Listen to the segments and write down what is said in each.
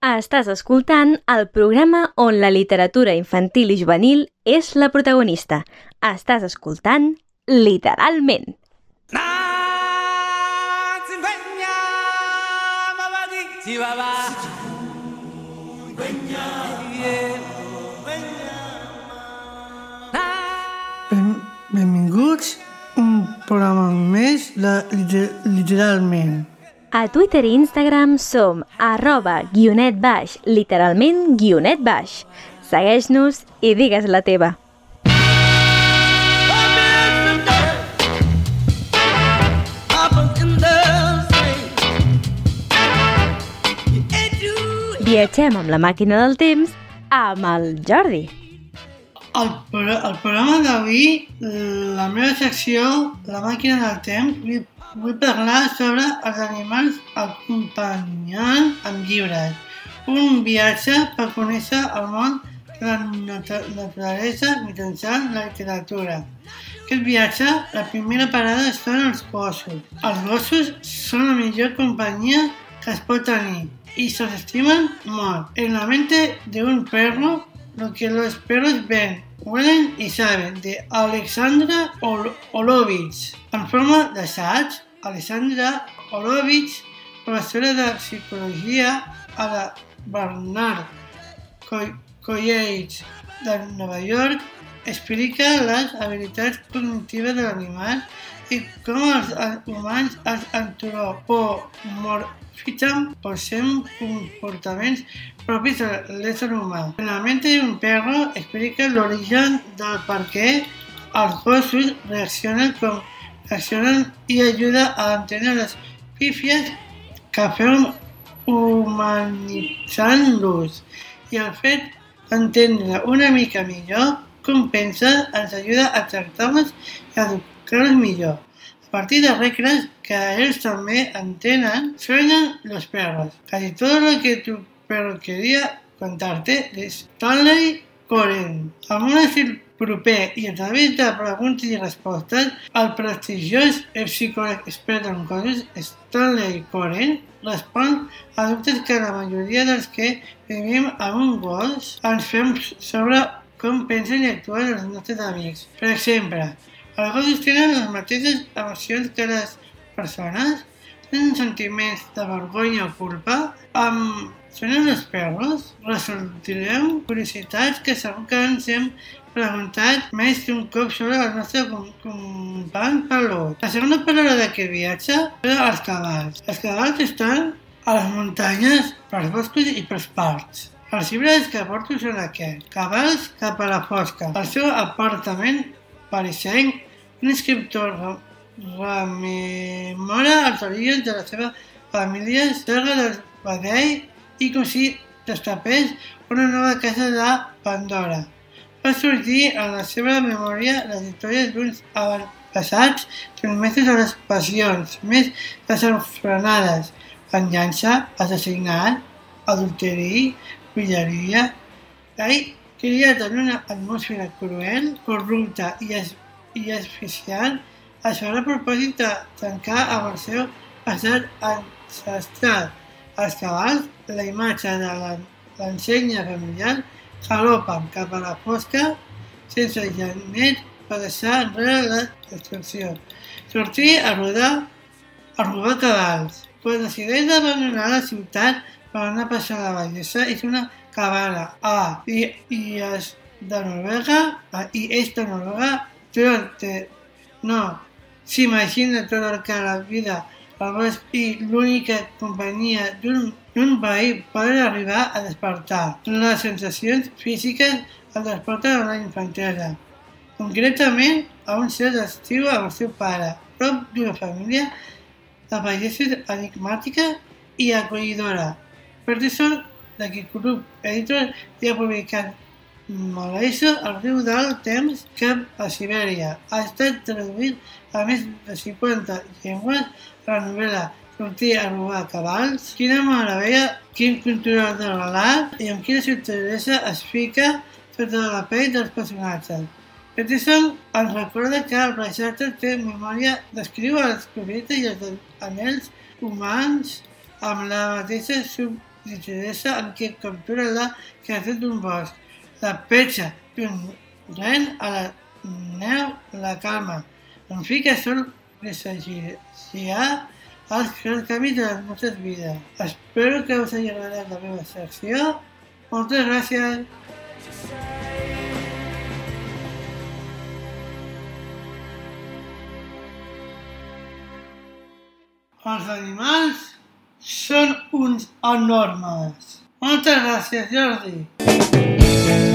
Estàs escoltant el programa on la literatura infantil i juvenil és la protagonista. Estàs escoltant Literalment. Ben, benvinguts un programa més de liter, Literalment. A Twitter i Instagram som arroba guionet baix, literalment guionet baix. Segueix-nos i digues la teva. Viatgem amb la màquina del temps amb el Jordi. El, el programa d'avui, la meva secció, la màquina del temps, vull, parlar sobre els animals acompanyant amb llibres. Un viatge per conèixer el món de la nat- naturalesa mitjançant la literatura. Aquest viatge, la primera parada són els gossos. Els gossos són la millor companyia que es pot tenir y se estiman molt. En la mente de un perro, lo que los perros ven, huelen y saben, de Alexandra Ol Olovich. En forma d'assaig, Alexandra Olovich, professora de psicologia a la Barnard Co- College de Nova York, explica les habilitats cognitives de l'animal i com els humans els antropomorfitzen poseen comportaments propis de l'ésser humà. La mente perro explica l'origen del per què els gossos reaccionen com reaccionen i ajuda a entendre les pífies que fem humanitzant-los i el fet d'entendre una mica millor com pensen ens ajuda a tractar-los i educar-los millor. De reglas que ellos también entenen, suenan los perros. Casi todo lo que tu perro quería contarte de Stanley Coren. Amb un estil proper i a través de preguntes i respostes, el prestigiós psicòleg expert en coses Stanley Coren respon a dubtes que la majoria dels que vivim amb un gos ens fem sobre com pensen i actuen els nostres amics. Per exemple, els gossos tenen les mateixes emocions que les persones, tenen sentiments de vergonya o culpa, amb Sonen els perros? Resoltirem curiositats que segur que ens hem preguntat més d'un cop sobre el nostre com company pelut. La segona paraula d'aquest viatge era els cavalls. Els cavalls estan a les muntanyes, pels boscos i pels parcs. Els llibres que porto són aquests. Cavalls cap a la fosca. El seu apartament parisenc, un escriptor rememora els orígens de la seva família Serra del Badell i com si destapés una nova casa de Pandora. Va sorgir en la seva memòria les històries d'uns avantpassats sotmesos a les passions més desenfrenades, venjança, assassinat, adulteri, pilleria... Ell criat en una atmosfera cruel, corrupta i, es, i asfixiant, es farà a propòsit de trencar amb el seu passat ancestral. Els cavalls, la imatge de l'ensenya familiar, galopen cap a la fosca sense genet per deixar enrere la destrucció. Sortir a rodar, a robar cavalls. Quan decideix abandonar la ciutat per anar a passar la bellesa, és una cabana. A. I, i és de Noruega, i és de Noruega, durante no s'imagina tot el que la vida al bosc i l'única companyia d'un veí poden arribar a despertar. Les sensacions físiques el transporten a la infantesa. Concretament, a un ser d'estiu amb el seu pare, prop d'una família de pagesos enigmàtica i acollidora. Peterson, d'aquest grup editor, ja ha publicat Malaisa, el riu del temps cap a Sibèria. Ha estat traduït a més de 50 llengües la novel·la Sortir a robar cavalls. Quina meravella, quin cultura de l'art i amb quina subtilesa es fica sota la pell dels personatges. Peterson ens recorda que el paisatge té memòria, descriu els projectes i els anells humans amb la mateixa l'interessa en què captura la creació d'un bosc. La petja, plorant a la neu, la calma. En fi que sol presagiar els canvis de les nostres vides. Espero que us hagi agradat la meva secció. Moltes gràcies. Els animals són uns enormes. Moltes gràcies, Jordi.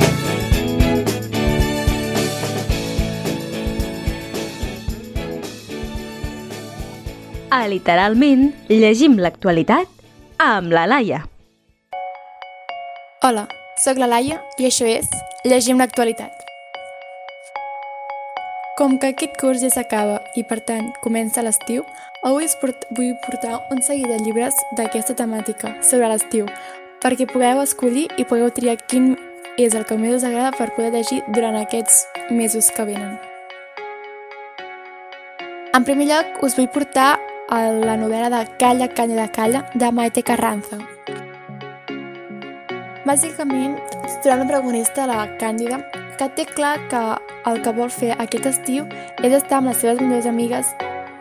A Literalment, llegim l'actualitat amb la Laia. Hola, sóc la Laia i això és Llegim l'actualitat. Com que aquest curs ja s'acaba i per tant comença l'estiu, avui us port vull portar un seguit de llibres d'aquesta temàtica sobre l'estiu perquè pugueu escollir i pugueu triar quin és el que més us agrada per poder llegir durant aquests mesos que venen. En primer lloc, us vull portar a la novel·la de Calla, canya de calla, de Maite Carranza. Bàsicament, trobem la protagonista, la Càndida, que té clar que el que vol fer aquest estiu és estar amb les seves millors amigues,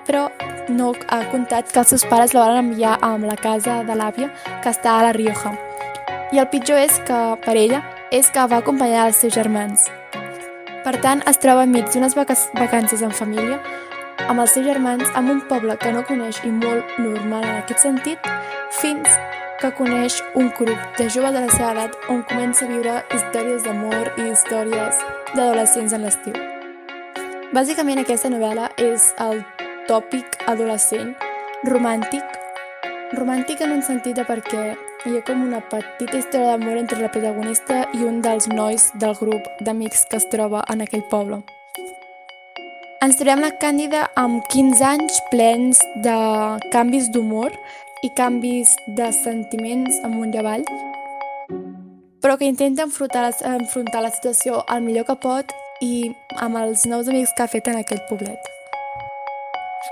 però no ha comptat que els seus pares la van enviar a la casa de l'àvia, que està a la Rioja. I el pitjor és que, per ella, és que va acompanyar els seus germans. Per tant, es troba enmig d'unes vacances en família, amb els seus germans, en un poble que no coneix i molt normal en aquest sentit, fins que coneix un grup de joves de la seva edat on comença a viure històries d'amor i històries d'adolescents en l'estiu. Bàsicament aquesta novel·la és el tòpic adolescent romàntic, romàntic en un sentit de perquè hi ha com una petita història d'amor entre la protagonista i un dels nois del grup d'amics que es troba en aquell poble. Ens trobem la Càndida amb 15 anys plens de canvis d'humor i canvis de sentiments amunt i avall, però que intenta enfrontar enfrontar la situació el millor que pot i amb els nous amics que ha fet en aquell poblet.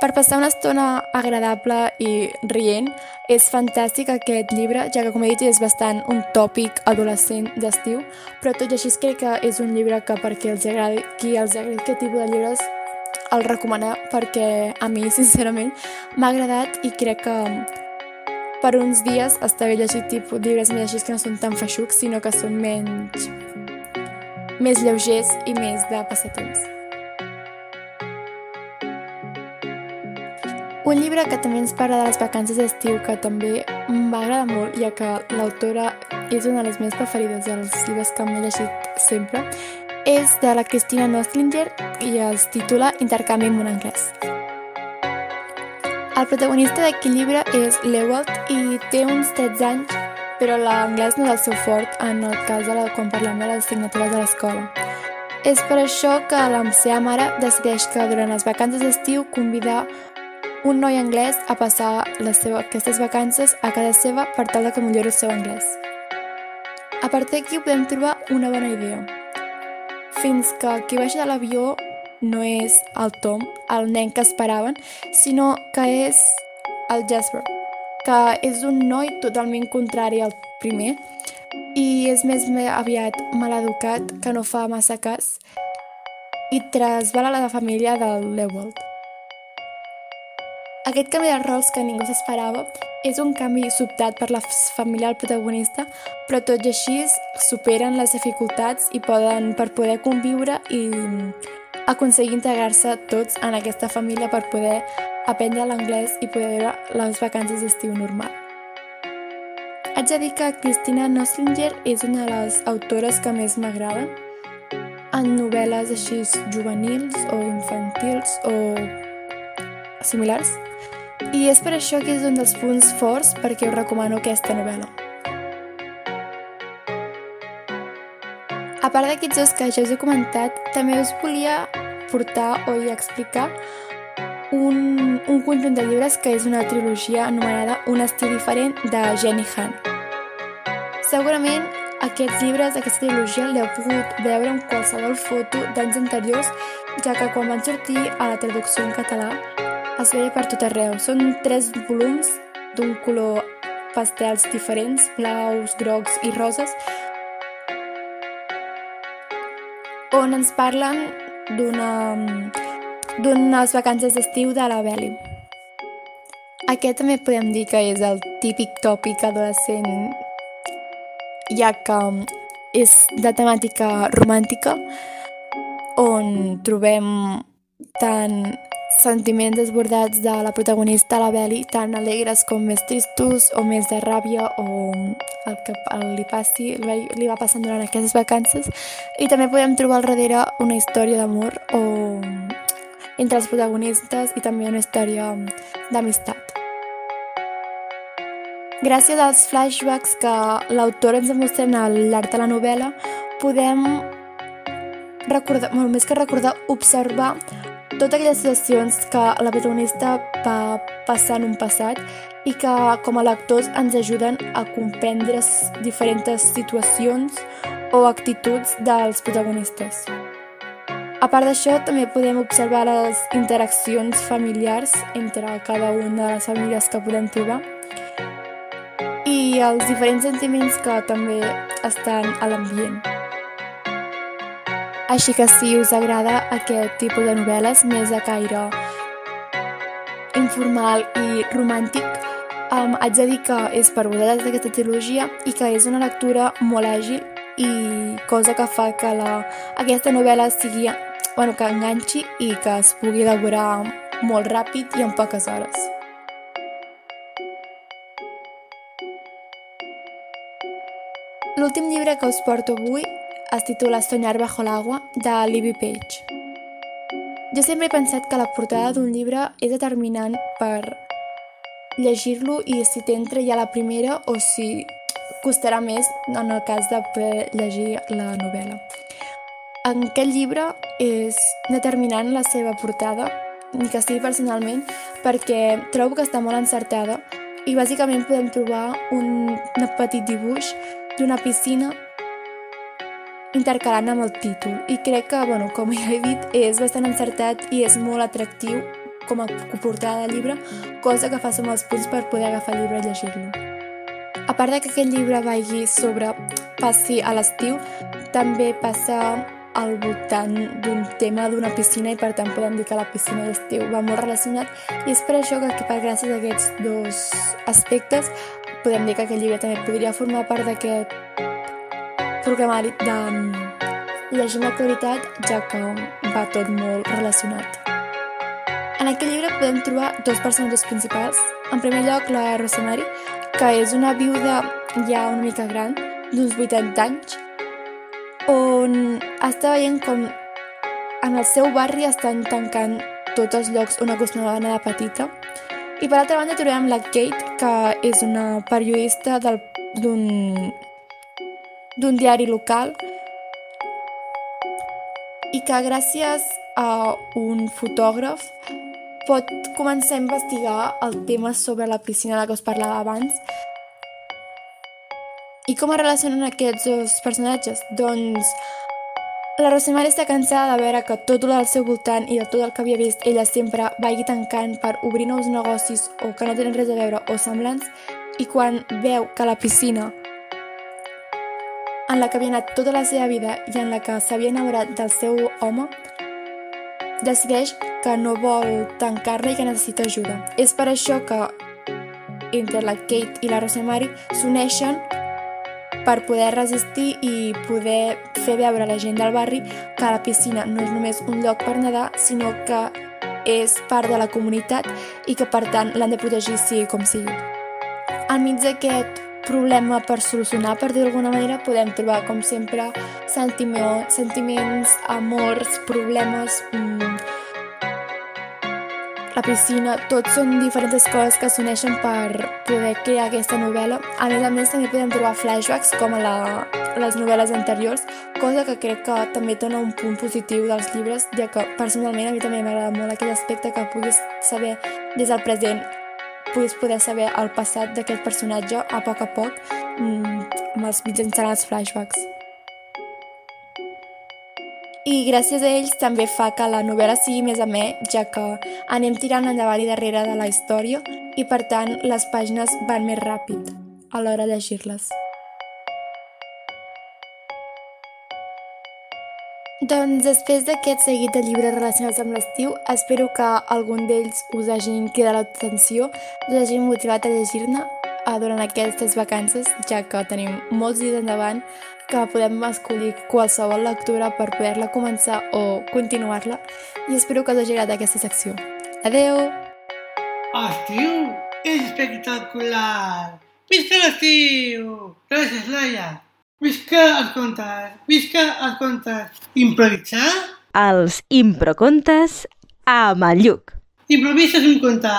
Per passar una estona agradable i rient, és fantàstic aquest llibre, ja que, com he dit, és bastant un tòpic adolescent d'estiu, però tot i així crec que és un llibre que perquè els agradi, qui els agradi aquest tipus de llibres el recomanar perquè a mi, sincerament, m'ha agradat i crec que per uns dies està bé llegir tipus llibres més així que no són tan feixucs, sinó que són menys... més lleugers i més de passatemps. Un llibre que també ens parla de les vacances d'estiu, que també m'agrada molt, ja que l'autora és una de les meves preferides dels llibres que m'he llegit sempre, és de la Cristina Nostlinger i es titula Intercanvi amb un anglès. El protagonista d'aquest llibre és Lewald i té uns 13 anys, però l'anglès no és el seu fort en el cas de la, quan parlem de les assignatures de l'escola. És per això que la seva mare decideix que durant les vacances d'estiu convidar un noi anglès a passar les seva, aquestes vacances a casa seva per tal de que millori el seu anglès. A partir d'aquí podem trobar una bona idea. Fins que qui baixa de l'avió no és el Tom, el nen que esperaven, sinó que és el Jasper, que és un noi totalment contrari al primer i és més aviat maleducat, que no fa massa cas i trasbala la família del Lewald. Aquest canvi de rols que ningú s'esperava és un canvi sobtat per la família del protagonista, però tot i així superen les dificultats i poden per poder conviure i aconseguir integrar-se tots en aquesta família per poder aprendre l'anglès i poder viure les vacances d'estiu normal. Haig de dir que Cristina Nostlinger és una de les autores que més m'agraden en novel·les així juvenils o infantils o similars. I és per això que és un dels punts forts perquè us recomano aquesta novel·la. A part d'aquests dos que ja us he comentat, també us volia portar o explicar un, un conjunt de llibres que és una trilogia anomenada Un estil diferent de Jenny Han. Segurament aquests llibres d'aquesta trilogia l'heu pogut veure en qualsevol foto d'anys anteriors, ja que quan van sortir a la traducció en català es veia per tot arreu. Són tres volums d'un color pastels diferents, blaus, grocs i roses, on ens parlen d'unes vacances d'estiu de la Beli. Aquest també podem dir que és el típic tòpic adolescent, ja que és de temàtica romàntica, on trobem tant sentiments desbordats de la protagonista, la Beli, tan alegres com més tristos o més de ràbia o el que li passi, li va passant durant aquestes vacances. I també podem trobar al darrere una història d'amor o entre els protagonistes i també una història d'amistat. Gràcies als flashbacks que l'autor ens demostra al llarg de la novel·la, podem recordar, molt més que recordar, observar totes aquelles situacions que la protagonista va passar en un passat i que com a lectors ens ajuden a comprendre diferents situacions o actituds dels protagonistes. A part d'això, també podem observar les interaccions familiars entre cada una de les famílies que podem trobar i els diferents sentiments que també estan a l'ambient. Així que si us agrada aquest tipus de novel·les més de caire informal i romàntic, um, haig de dir que és per vosaltres d'aquesta trilogia i que és una lectura molt àgil i cosa que fa que la, aquesta novel·la sigui, bueno, que enganxi i que es pugui elaborar molt ràpid i en poques hores. L'últim llibre que us porto avui es titula Soñar bajo l'agua, de Libby Page. Jo sempre he pensat que la portada d'un llibre és determinant per llegir-lo i si t'entra ja la primera o si costarà més en el cas de poder llegir la novel·la. En aquest llibre és determinant la seva portada, ni que sigui personalment, perquè trobo que està molt encertada i bàsicament podem trobar un, petit dibuix d'una piscina intercalant amb el títol i crec que, bueno, com ja he dit, és bastant encertat i és molt atractiu com a portada de llibre, cosa que fa som els punts per poder agafar el llibre i llegir-lo. A part de que aquest llibre vagi sobre passi a l'estiu, també passa al voltant d'un tema d'una piscina i per tant podem dir que la piscina i l'estiu va molt relacionat i és per això que per gràcies a aquests dos aspectes podem dir que aquest llibre també podria formar part d'aquest programari de mm, llegir amb actualitat, ja que va tot molt relacionat. En aquest llibre podem trobar dos personatges principals. En primer lloc, la Rosemary, que és una viuda ja una mica gran, d'uns 80 anys, on està veient com en el seu barri estan tancant tots els llocs on acostumava a anar de petita. I per altra banda trobem la Kate, que és una periodista d'un d'un diari local i que gràcies a un fotògraf pot començar a investigar el tema sobre la piscina de què us parlava abans. I com es relacionen aquests dos personatges? Doncs la Rosemary està cansada de veure que tot el seu voltant i de tot el que havia vist ella sempre vagi tancant per obrir nous negocis o que no tenen res a veure o semblants i quan veu que la piscina en la que havia anat tota la seva vida i en la que s'havia enamorat del seu home, decideix que no vol tancar-la i que necessita ajuda. És per això que entre la Kate i la Rosemary s'uneixen per poder resistir i poder fer veure a la gent del barri que la piscina no és només un lloc per nedar, sinó que és part de la comunitat i que per tant l'han de protegir sigui com sigui. Enmig d'aquest problema per solucionar, per dir d'alguna manera, podem trobar, com sempre, sentiments, sentiments amors, problemes, mmm, la piscina, tot són diferents coses que s'uneixen per poder crear aquesta novel·la. A més a més, també podem trobar flashbacks com a la, les novel·les anteriors, cosa que crec que també dona un punt positiu dels llibres, ja que personalment a mi també m'agrada molt aquell aspecte que puguis saber des del present puguis poder saber el passat d'aquest personatge a poc a poc mm, amb els mitjançant els flashbacks. I gràcies a ells també fa que la novel·la sigui més amè, ja que anem tirant endavant i darrere de la història i per tant les pàgines van més ràpid. a l'hora de llegir-les. Doncs després d'aquest seguit de llibres relacionats amb l'estiu, espero que algun d'ells us hagin cridat l'atenció, us hagin motivat a llegir-ne eh, durant aquestes vacances, ja que tenim molts dies endavant que podem escollir qualsevol lectura per poder-la començar o continuar-la i espero que us hagi agradat aquesta secció. Adeu! Estiu és espectacular! Visca l'estiu! Gràcies, Laia! Visca els contes! Visca els contes! Improvisar? Els improcontes amb el Lluc. Improvises un conte!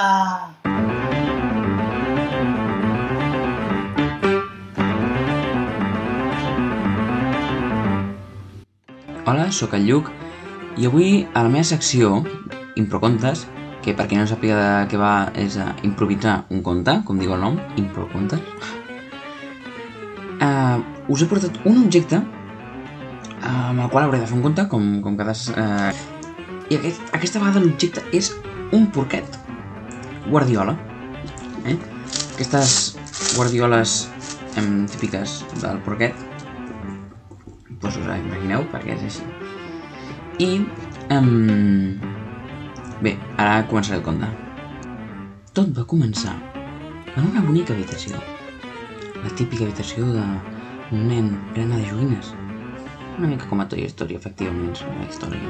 Hola, sóc el Lluc i avui a la meva secció Improcontes, que per qui no sàpiga de què va és a improvisar un conte, com diu el nom, Improcontes, uh, us he portat un objecte amb el qual hauré de fer un conte, com, com cada... Uh, I aquest, aquesta vegada l'objecte és un porquet guardiola. Eh? Aquestes guardioles em, típiques del porquet doncs us imagineu perquè és així. I... Um, bé, ara començaré el conte. Tot va començar en una bonica habitació. La típica habitació d'un nen plena de joguines. Una mica com a Toy Story, efectivament, és una història.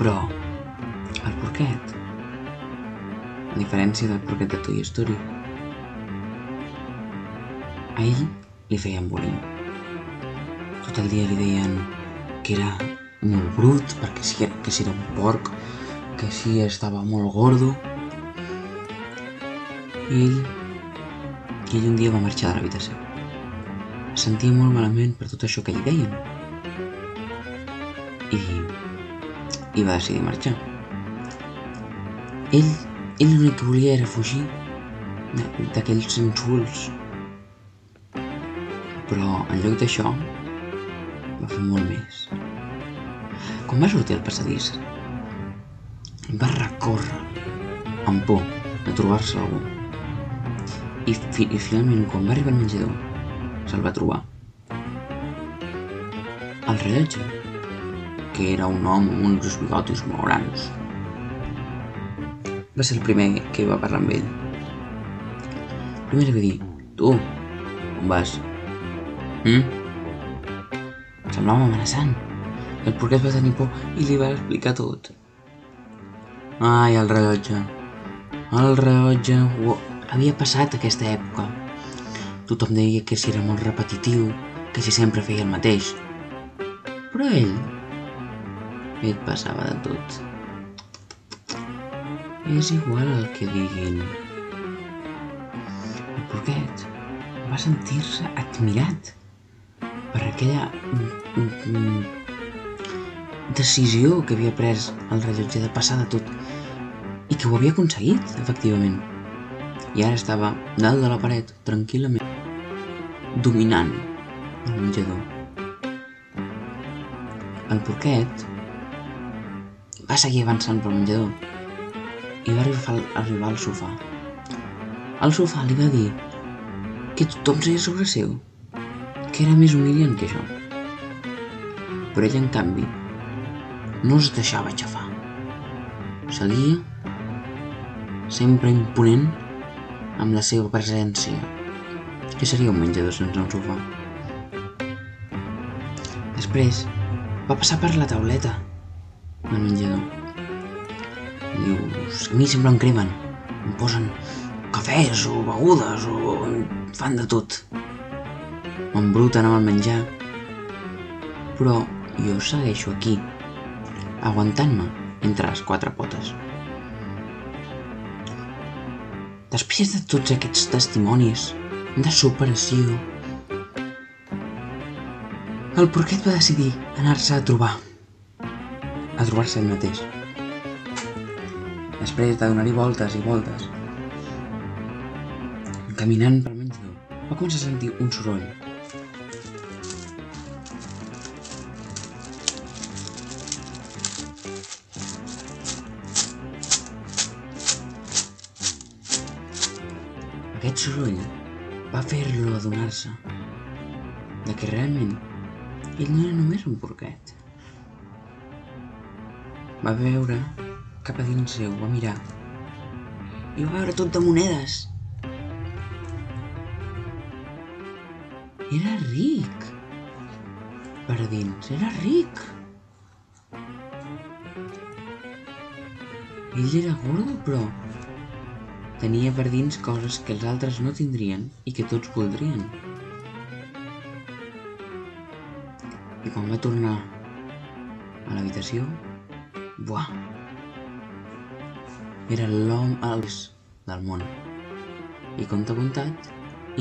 Però, el porquet, a diferència del porquet de Toy Story, a ell li feien bullying tot el dia li deien que era molt brut, perquè si, que si era un porc, que si estava molt gordo. I ell, i ell un dia va marxar de l'habitació. Sentia molt malament per tot això que li deien. I, i va decidir marxar. Ell, ell l'únic que volia era fugir d'aquells insults. Però en lloc d'això, va fer molt més. Quan va sortir al passadís, va recórrer amb por a trobar-se algú. I, fi I finalment, quan va arribar al menjador, se'l va trobar. El rellotge, que era un home amb uns bigotis molt grans, va ser el primer que va parlar amb ell. Li va dir, tu, on vas? Mm? Semblava amenaçant. El porquet va tenir por i li va explicar tot. Ai, el rellotge. El rellotge... Oh, havia passat aquesta època. Tothom deia que si era molt repetitiu, que si sempre feia el mateix. Però ell... Ell passava de tot. És igual el que diguin. El porquet va sentir-se admirat per aquella mm, mm, decisió que havia pres el rellotge de passar de tot i que ho havia aconseguit, efectivament. I ara estava dalt de la paret, tranquil·lament, dominant el menjador. El porquet va seguir avançant pel menjador i va arribar, al sofà. Al sofà li va dir que tothom seia sobre seu, que era més humiliant que això. Però ell, en canvi, no es deixava aixafar. Seguia sempre imponent amb la seva presència. Què seria un menjador sense un sofà? Després va passar per la tauleta del menjador. Dius, a mi sempre em cremen, em posen cafès o begudes o em fan de tot. M'embruten amb el menjar. Però jo segueixo aquí, aguantant-me entre les quatre potes. Després de tots aquests testimonis de superació, el porquet va decidir anar-se a trobar, a trobar-se ell mateix. Després de donar-hi voltes i voltes, caminant pel menjador, va començar a sentir un soroll. Aquest soroll va fer-lo adonar-se de que realment ell no era només un porquet. Va veure cap a dins seu, va mirar i va veure tot de monedes. Era ric. Per dins, era ric. Ell era gordo, però tenia per dins coses que els altres no tindrien i que tots voldrien. I quan va tornar a l'habitació, buah, era l'home als del món. I conte contat,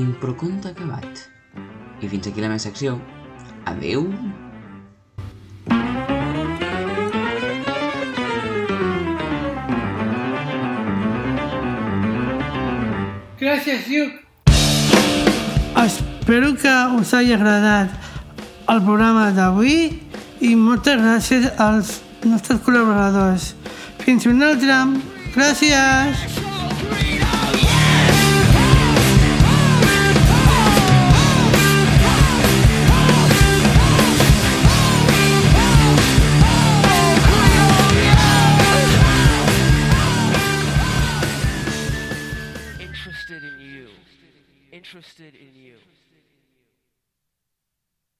impro conte acabat. I fins aquí la meva secció. Adeu! Gràcies, Lluc. Espero que us hagi agradat el programa d'avui i moltes gràcies als nostres col·laboradors. Fins un altre. Gràcies.